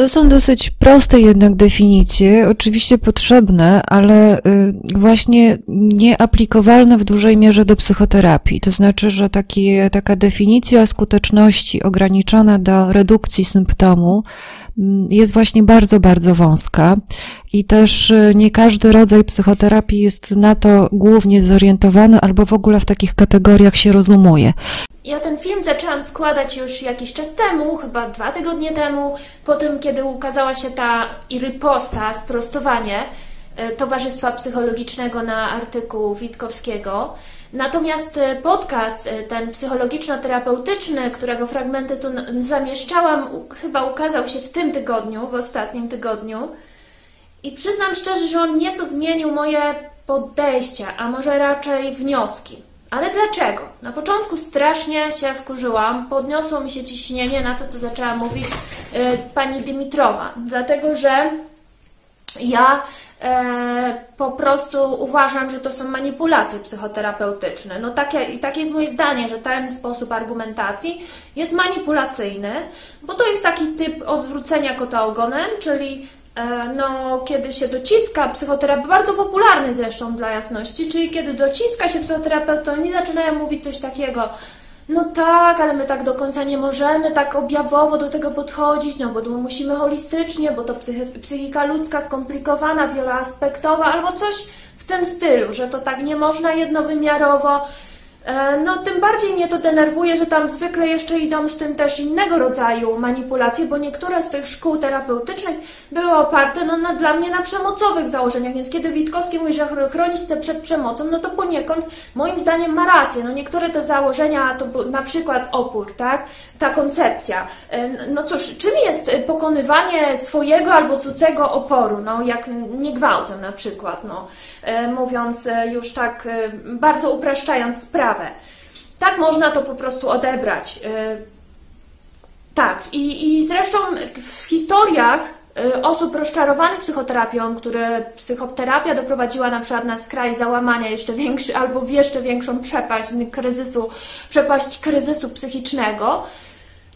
To są dosyć proste jednak definicje, oczywiście potrzebne, ale y, właśnie nieaplikowalne w dużej mierze do psychoterapii. To znaczy, że takie, taka definicja skuteczności ograniczona do redukcji symptomu mm, jest właśnie bardzo, bardzo wąska i też y, nie każdy rodzaj psychoterapii jest na to głównie zorientowany albo w ogóle w takich kategoriach się rozumuje. Ja ten film zaczęłam składać już jakiś czas temu, chyba dwa tygodnie temu, po tym, kiedy ukazała się ta riposta, sprostowanie e, Towarzystwa Psychologicznego na artykuł Witkowskiego. Natomiast e, podcast, e, ten psychologiczno-terapeutyczny, którego fragmenty tu zamieszczałam, chyba ukazał się w tym tygodniu, w ostatnim tygodniu. I przyznam szczerze, że on nieco zmienił moje podejście, a może raczej wnioski. Ale dlaczego? Na początku strasznie się wkurzyłam, podniosło mi się ciśnienie na to, co zaczęła mówić y, pani Dimitrowa, dlatego że ja e, po prostu uważam, że to są manipulacje psychoterapeutyczne. No takie, i takie jest moje zdanie, że ten sposób argumentacji jest manipulacyjny, bo to jest taki typ odwrócenia kota ogonem, czyli no, kiedy się dociska psychoterapeuta, bardzo popularny zresztą dla jasności, czyli kiedy dociska się psychoterapeuta, oni zaczynają mówić coś takiego, no tak, ale my tak do końca nie możemy tak objawowo do tego podchodzić, no bo musimy holistycznie, bo to psychika ludzka skomplikowana, wieloaspektowa, albo coś w tym stylu, że to tak nie można jednowymiarowo, E, no, tym bardziej mnie to denerwuje, że tam zwykle jeszcze idą z tym też innego rodzaju manipulacje, bo niektóre z tych szkół terapeutycznych były oparte no, na, dla mnie na przemocowych założeniach, więc kiedy Witkowski mówi, że chronić się przed przemocą, no to poniekąd moim zdaniem ma rację. No, niektóre te założenia to na przykład opór, tak? Ta koncepcja. E, no cóż, czym jest pokonywanie swojego albo cudzego oporu, no jak nie gwałtem na przykład, no, e, mówiąc już tak bardzo upraszczając sprawę sprawę. Tak można to po prostu odebrać. E, tak, i, i zresztą w historiach e, osób rozczarowanych psychoterapią, które psychoterapia doprowadziła na przykład na skraj załamania jeszcze większy albo w jeszcze większą przepaść kryzysu, przepaść kryzysu psychicznego,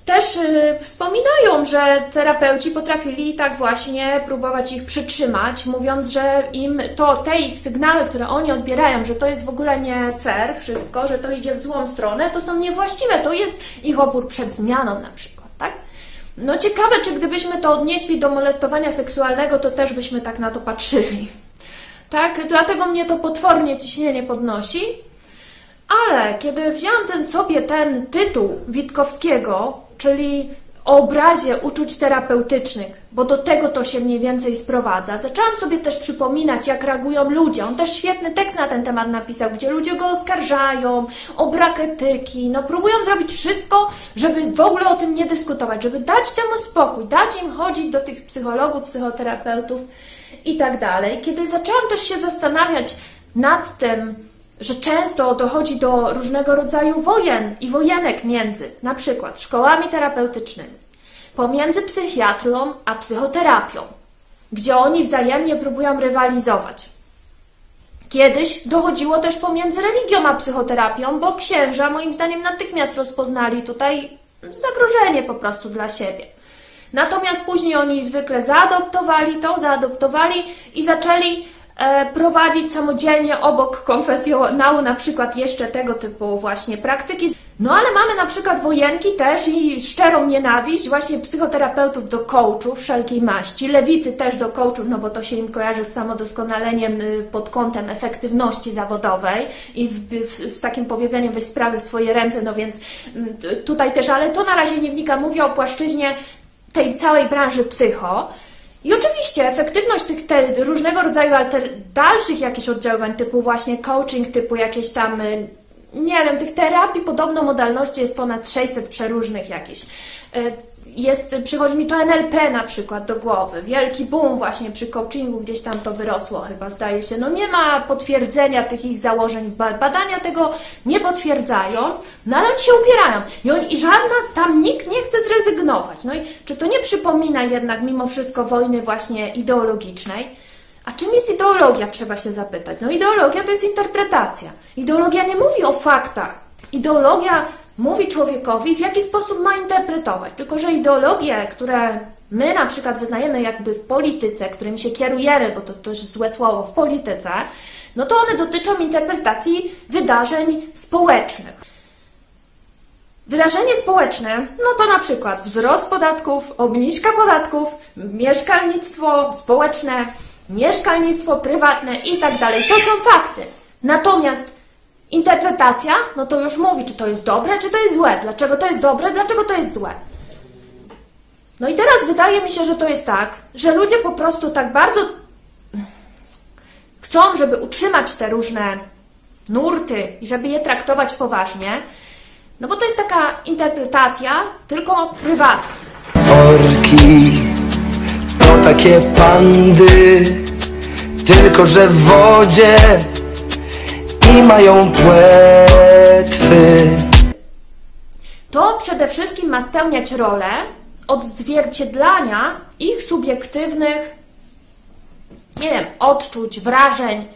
też y, wspominają, że terapeuci potrafili tak właśnie próbować ich przytrzymać, mówiąc, że im to, te ich sygnały, które oni odbierają, że to jest w ogóle nie fair wszystko, że to idzie w złą stronę, to są niewłaściwe, to jest ich opór przed zmianą na przykład, tak? No ciekawe, czy gdybyśmy to odnieśli do molestowania seksualnego, to też byśmy tak na to patrzyli. Tak? Dlatego mnie to potwornie ciśnienie podnosi. Ale kiedy wziąłem ten sobie ten tytuł Witkowskiego, czyli o obrazie uczuć terapeutycznych, bo do tego to się mniej więcej sprowadza. Zaczęłam sobie też przypominać, jak reagują ludzie. On też świetny tekst na ten temat napisał, gdzie ludzie go oskarżają o brak etyki. No, próbują zrobić wszystko, żeby w ogóle o tym nie dyskutować, żeby dać temu spokój, dać im chodzić do tych psychologów, psychoterapeutów i tak dalej. Kiedy zaczęłam też się zastanawiać nad tym, że często dochodzi do różnego rodzaju wojen i wojenek między na przykład szkołami terapeutycznymi, pomiędzy psychiatrą a psychoterapią, gdzie oni wzajemnie próbują rywalizować. Kiedyś dochodziło też pomiędzy religią a psychoterapią, bo księża moim zdaniem natychmiast rozpoznali tutaj zagrożenie po prostu dla siebie. Natomiast później oni zwykle zaadoptowali to, zaadoptowali i zaczęli prowadzić samodzielnie obok konfesjonału na przykład jeszcze tego typu właśnie praktyki. No ale mamy na przykład wojenki też i szczerą nienawiść właśnie psychoterapeutów do coachów wszelkiej maści, lewicy też do coachów, no bo to się im kojarzy z samodoskonaleniem y, pod kątem efektywności zawodowej i w, w, z takim powiedzeniem weź sprawy w swoje ręce, no więc mm, tutaj też, ale to na razie nie wnika, mówię o płaszczyźnie tej całej branży psycho. I oczywiście efektywność tych te, różnego rodzaju alter, dalszych jakichś oddziaływań, typu właśnie coaching, typu jakieś tam, y, nie wiem, tych terapii podobno modalności jest ponad 600 przeróżnych jakichś. Jest, przychodzi mi to NLP na przykład do głowy. Wielki boom właśnie przy coachingu, gdzieś tam to wyrosło chyba, zdaje się. No nie ma potwierdzenia tych ich założeń, badania tego nie potwierdzają, no ale oni się upierają. I, on, I żadna, tam nikt nie chce zrezygnować. No i czy to nie przypomina jednak mimo wszystko wojny właśnie ideologicznej? A czym jest ideologia, trzeba się zapytać. No ideologia to jest interpretacja. Ideologia nie mówi o faktach. Ideologia mówi człowiekowi, w jaki sposób ma interpretować. Tylko, że ideologie, które my na przykład wyznajemy jakby w polityce, którym się kierujemy, bo to też złe słowo, w polityce, no to one dotyczą interpretacji wydarzeń społecznych. Wydarzenie społeczne, no to na przykład wzrost podatków, obniżka podatków, mieszkalnictwo społeczne, mieszkalnictwo prywatne i tak dalej. To są fakty. Natomiast interpretacja, no to już mówi, czy to jest dobre, czy to jest złe. Dlaczego to jest dobre, dlaczego to jest złe. No i teraz wydaje mi się, że to jest tak, że ludzie po prostu tak bardzo chcą, żeby utrzymać te różne nurty i żeby je traktować poważnie, no bo to jest taka interpretacja tylko prywatna. Orki to takie pandy, tylko że w wodzie i mają płetwy. To przede wszystkim ma spełniać rolę odzwierciedlania ich subiektywnych, nie wiem, odczuć, wrażeń.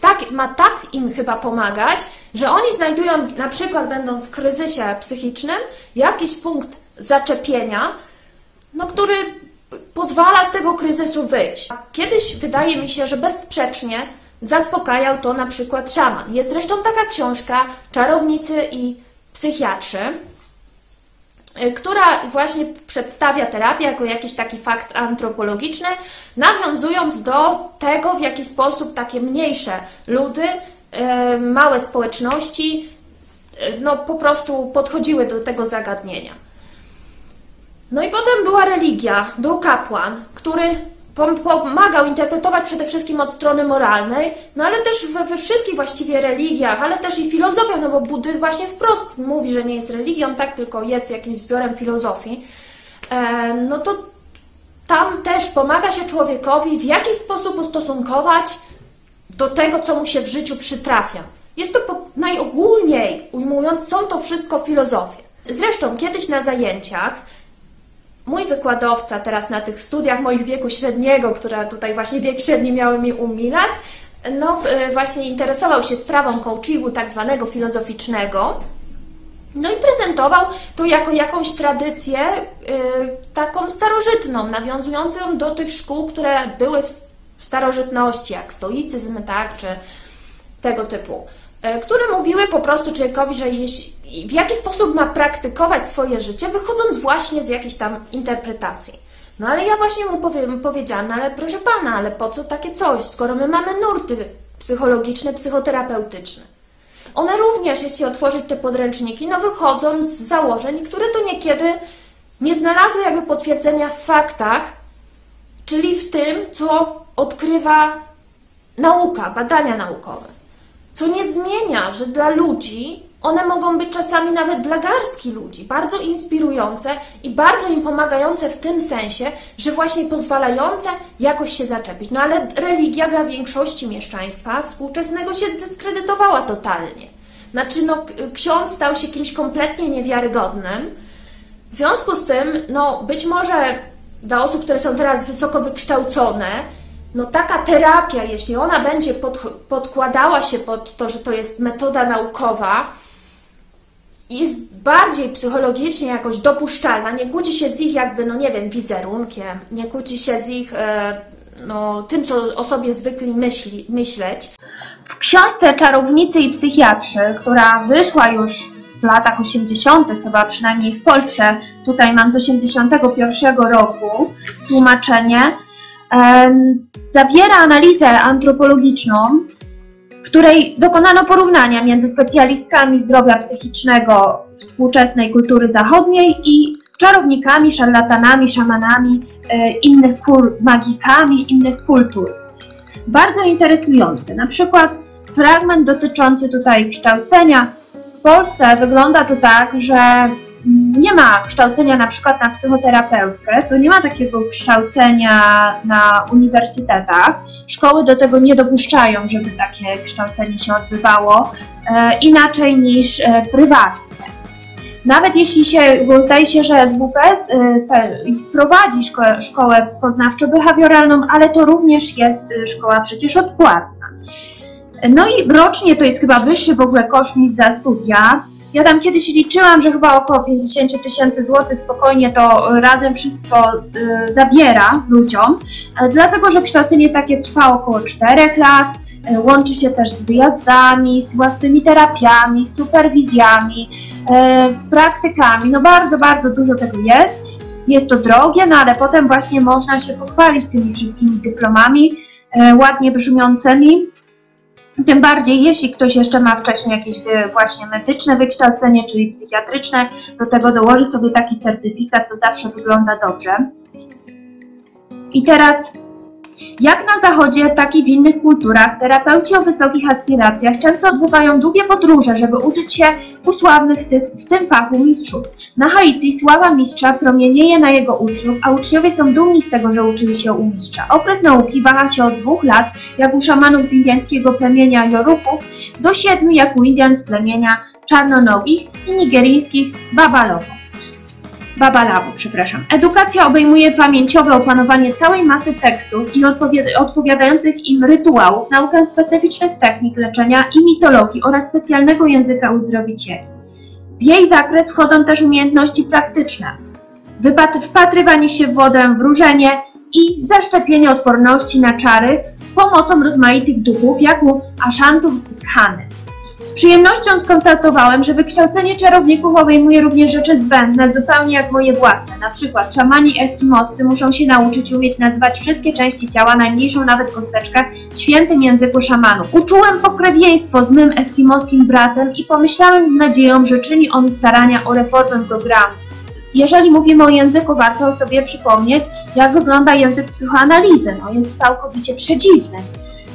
Tak, ma tak im chyba pomagać, że oni znajdują, na przykład będąc w kryzysie psychicznym, jakiś punkt zaczepienia, no, który pozwala z tego kryzysu wyjść. Kiedyś wydaje mi się, że bezsprzecznie zaspokajał to na przykład szaman. Jest zresztą taka książka Czarownicy i psychiatrzy, Y, która właśnie przedstawia terapię jako jakiś taki fakt antropologiczny, nawiązując do tego, w jaki sposób takie mniejsze ludy, y, małe społeczności, y, no po prostu podchodziły do tego zagadnienia. No i potem była religia, był kapłan, który pomagał interpretować przede wszystkim od strony moralnej, no ale też we, we, wszystkich właściwie religiach, ale też i filozofią, no bo buddyzm właśnie wprost mówi, że nie jest religią, tak, tylko jest jakimś zbiorem filozofii, e, no to tam też pomaga się człowiekowi w jaki sposób ustosunkować do tego, co mu się w życiu przytrafia. Jest to po, najogólniej ujmując, są to wszystko filozofie. Zresztą kiedyś na zajęciach mój wykładowca teraz na tych studiach moich wieku średniego, które tutaj właśnie wiek średni miały mi umilać, no e, właśnie interesował się sprawą coachingu tak zwanego filozoficznego. No i prezentował to jako jakąś tradycję yy, taką starożytną, nawiązującą do tych szkół, które były w, w starożytności, jak stoicyzm, tak, czy tego typu. E, które mówiły po prostu człowiekowi, że jeśli, w jaki sposób ma praktykować swoje życie, wychodząc właśnie z jakiejś tam interpretacji. No ale ja właśnie mu powiem, powiedziałam, no ale proszę pana, ale po co takie coś, skoro my mamy nurty psychologiczne, psychoterapeutyczne. One również, jeśli otworzyć te podręczniki, no wychodzą z założeń, które to niekiedy nie znalazły jakby potwierdzenia w faktach, czyli w tym, co odkrywa nauka, badania naukowe. Co nie zmienia, że dla ludzi one mogą być czasami nawet dla garstki ludzi bardzo inspirujące i bardzo im pomagające w tym sensie, że właśnie pozwalające jakoś się zaczepić. No ale religia dla większości mieszczaństwa współczesnego się dyskredytowała totalnie. Znaczy, no, ksiądz stał się kimś kompletnie niewiarygodnym. W związku z tym, no, być może dla osób, które są teraz wysoko wykształcone, no taka terapia, jeśli ona będzie pod, podkładała się pod to, że to jest metoda naukowa, jest bardziej psychologicznie jakoś dopuszczalna, nie kłóci się z ich jakby, no nie wiem, wizerunkiem, nie kłóci się z ich e, no, tym, co o sobie zwykli myśli, myśleć. W książce Czarownicy i psychiatrzy, która wyszła już w latach 80., chyba przynajmniej w Polsce, tutaj mam z 81 roku tłumaczenie, zawiera analizę antropologiczną, w której dokonano porównania między specjalistkami zdrowia psychicznego współczesnej kultury zachodniej i czarownikami, szarlatanami, szamanami, e, innych magikami innych kultur. Bardzo interesujące. Na przykład fragment dotyczący tutaj kształcenia. W Polsce wygląda to tak, że nie ma kształcenia na przykład na psychoterapeutkę, to nie ma takiego kształcenia na uniwersytetach. Szkoły do tego nie dopuszczają, żeby takie kształcenie się odbywało e, inaczej niż e, prywatnie. Nawet jeśli się, bo zdaje się, że SWPS e, te, prowadzi szkołę, szkołę poznawczo-behawioralną, ale to również jest e, szkoła przecież odpłatna. No i rocznie to jest chyba wyższy w ogóle koszt niż za studia. Ja tam kiedyś liczyłam, że chyba około 50 tysięcy złotych spokojnie to razem wszystko y, zabiera ludziom, e, dlatego że kształcenie takie trwa około 4 lat, e, łączy się też z wyjazdami, z własnymi terapiami, z superwizjami, e, z praktykami. No bardzo, bardzo dużo tego jest. Jest to drogie, no ale potem właśnie można się pochwalić tymi wszystkimi dyplomami ładnie brzmiącymi. Tym bardziej, jeśli ktoś jeszcze ma wcześniej jakieś wy- właśnie medyczne wykształcenie, czyli psychiatryczne, do tego dołoży sobie taki certyfikat, to zawsze wygląda dobrze. I teraz, jak na Zachodzie, tak i w innych kulturach, terapeuci o wysokich aspiracjach często odbywają długie podróże, żeby uczyć się u sławnych w, tym fachu mistrzów. Na Haiti sława mistrza promienieje na jego uczniów, a uczniowie są dumni z tego, że uczyli się u mistrza. Okres nauki waha się od dwóch lat, jak u szamanów z indyjskiego plemienia Jorupów, do siedmiu, jak u Indian z plemienia czarnonogich i nigeryjskich Babalowo. Babalawo, przepraszam. Edukacja obejmuje pamięciowe opanowanie całej masy tekstów i odpowiada- odpowiadających im rytuałów, naukę specyficznych technik leczenia i mitologii oraz specjalnego języka uzdrowicieli. W jej zakres wchodzą też umiejętności praktyczne, wpatrywanie się w wodę, wróżenie i zaszczepienie odporności na czary z pomocą rozmaitych duchów, jak u aszantów z Khany. Z przyjemnością skonstatowałem, że wykształcenie czarowników obejmuje również rzeczy zbędne, zupełnie jak moje własne. Na przykład szamani eskimoscy muszą się nauczyć umieć nazywać wszystkie części ciała, najmniejszą nawet kosteczkę, w świętym języku szamanów. Uczułem pokrewieństwo z mym eskimoskim bratem i pomyślałem z nadzieją, że czyni on starania o reformę programu. Jeżeli mówimy o języku, warto sobie przypomnieć, jak wygląda język psychoanalizy. No, jest całkowicie przedziwny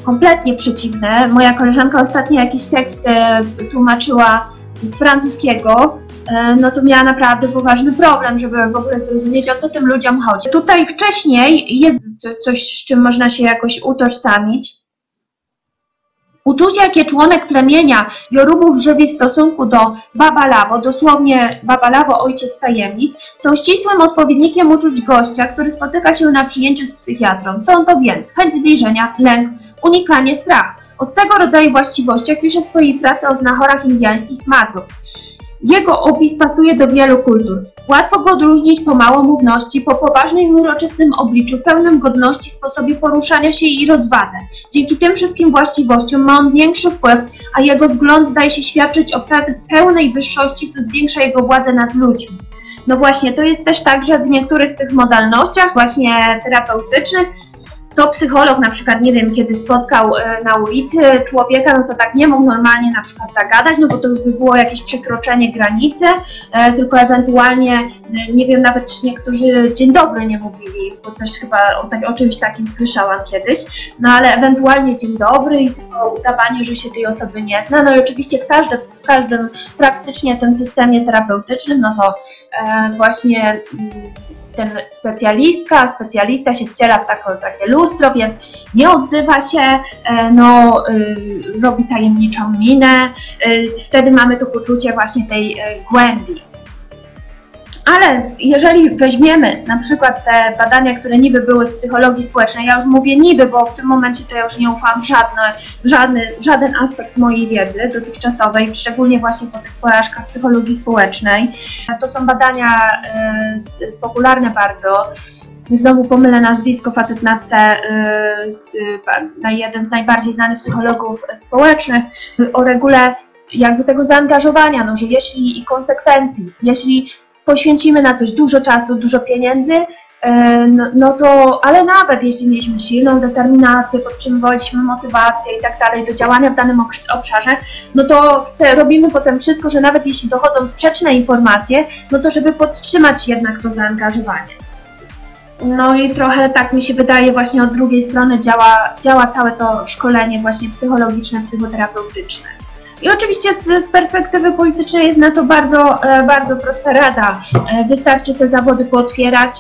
kompletnie przeciwne. Moja koleżanka ostatnio jakiś tekst e, tłumaczyła z francuskiego, e, no to miała naprawdę poważny problem, żeby w ogóle zrozumieć, o co tym ludziom chodzi. Tutaj wcześniej jest co- coś, z czym można się jakoś utożsamić. Uczucie, jakie członek plemienia Jorubów żywi w stosunku do Babalawo, dosłownie Babalawo, ojciec tajemnic, są ścisłym odpowiednikiem uczuć gościa, który spotyka się na przyjęciu z psychiatrą. Są to więc chęć zbliżenia, lęk, unikanie, strach. Od tego rodzaju właściwościach pisze w swojej pracy o znachorach indiańskich matów. Jego opis pasuje do wielu kultur. Łatwo go odróżnić po małomówności, po poważnym i uroczystym obliczu, pełnym godności, sposobie poruszania się i rozwadze. Dzięki tym wszystkim właściwościom ma on większy wpływ, a jego wgląd zdaje się świadczyć o pe- pełnej wyższości, co zwiększa jego władzę nad ludźmi. No właśnie, to jest też tak, że w niektórych tych modalnościach właśnie terapeutycznych to psycholog na przykład, nie wiem, kiedy spotkał e, na ulicy człowieka, no to tak nie mógł normalnie na przykład zagadać, no bo to już by było jakieś przekroczenie granicy, e, tylko ewentualnie, e, nie wiem, nawet czy niektórzy dzień dobry nie mówili, bo też chyba o, tak, o czymś takim słyszałam kiedyś, no ale ewentualnie dzień dobry i tylko udawanie, że się tej osoby nie zna, no i oczywiście w każdym, w każdym praktycznie tym systemie terapeutycznym, no to właśnie mm, ten specjalistka, specjalista się wciela w tako, takie lustro, więc nie odzywa się, e, no, y, robi tajemniczą minę. Y, wtedy mamy to poczucie właśnie tej e, głębi. Ale jeżeli weźmiemy na przykład te badania, które niby były z psychologii społecznej, ja już mówię niby, bo w tym momencie to ja już nie ufam w żadne, w żadny, żaden aspekt mojej wiedzy dotychczasowej, szczególnie właśnie po tych porażkach psychologii społecznej. To są badania z, popularne bardzo. Znowu pomylę nazwisko, facet na C, e, z, jeden z najbardziej znanych psychologów społecznych, o regule jakby tego zaangażowania, no, że jeśli i konsekwencji, jeśli poświęcimy na coś dużo czasu, dużo pieniędzy, e, no, no to, ale nawet jeśli mieliśmy silną determinację, podtrzymywaliśmy motywację i tak dalej do działania w danym obsz- obszarze, no to chcę, robimy potem wszystko, że nawet jeśli dochodzą sprzeczne informacje, no to żeby podtrzymać jednak to zaangażowanie. No i trochę tak mi się wydaje właśnie od drugiej strony działa, działa całe to szkolenie właśnie psychologiczne, psychoterapeutyczne. I oczywiście z, z perspektywy politycznej jest na to bardzo, e, bardzo prosta rada. E, Wystarczy te zawody pootwierać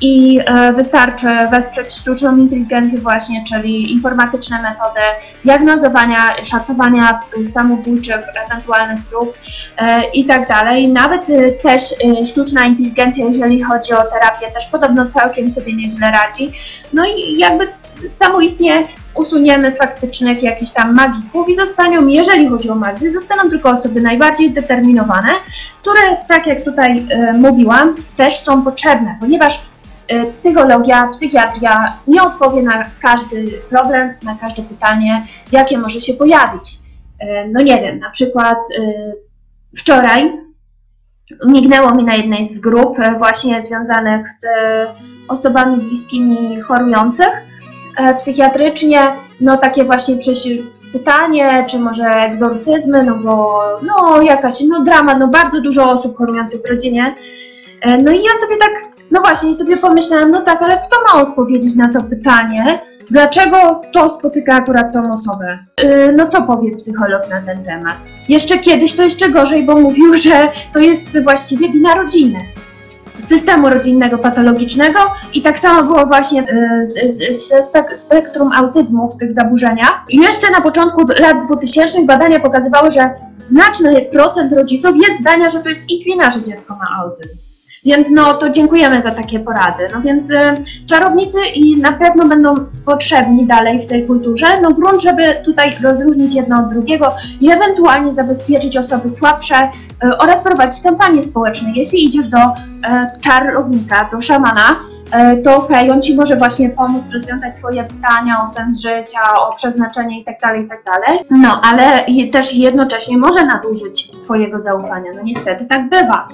i e, wystarczy wesprzeć sztuczną inteligencję właśnie, czyli informatyczne metody diagnozowania, szacowania samobójczych ewentualnych prób e, i tak dalej. Nawet e, też sztuczna inteligencja, jeżeli chodzi o terapię, też podobno całkiem sobie nieźle radzi. No i jakby samoistnie usuniemy faktycznych jakichś tam magików i zostaną, jeżeli chodzi o magię, zostaną tylko osoby najbardziej zdeterminowane, które, tak jak tutaj mówiłam, też są potrzebne, ponieważ psychologia, psychiatria nie odpowie na każdy problem, na każde pytanie, jakie może się pojawić. E, no nie wiem, na przykład e, wczoraj mignęło mi na jednej z grup e, właśnie związanych z e, osobami bliskimi chorujących e, psychiatrycznie, no takie właśnie pytanie, czy może egzorcyzmy, no bo no jakaś, no drama, no bardzo dużo osób chorujących w rodzinie. E, No i ja sobie tak, no właśnie, sobie pomyślałam, no tak, ale kto ma odpowiedzieć na to pytanie? Dlaczego to spotyka akurat tą osobę? Yy, No co powie psycholog na ten temat? Jeszcze kiedyś to jeszcze gorzej, bo mówił, że to jest właściwie wina rodziny systemu rodzinnego patologicznego i tak samo było właśnie y, ze spek- spektrum autyzmu w tych zaburzeniach. I Jeszcze na początku lat 2000 badania pokazywały, że znaczny procent rodziców jest zdania, że to jest ich wina, że dziecko ma autyzm. Więc no to dziękujemy za takie porady. No więc y, czarownicy i na pewno będą potrzebni dalej w tej kulturze. No grunt, żeby tutaj rozróżnić jedno od drugiego i ewentualnie zabezpieczyć osoby słabsze y, oraz prowadzić kampanie społeczne. Jeśli idziesz do e, czarownika, do szamana, e, to okej, on ci może właśnie pomóc rozwiązać twoje pytania o sens życia, o przeznaczenie itd., itd. No, ale też jednocześnie może nadużyć twojego zaufania. No niestety tak bywa.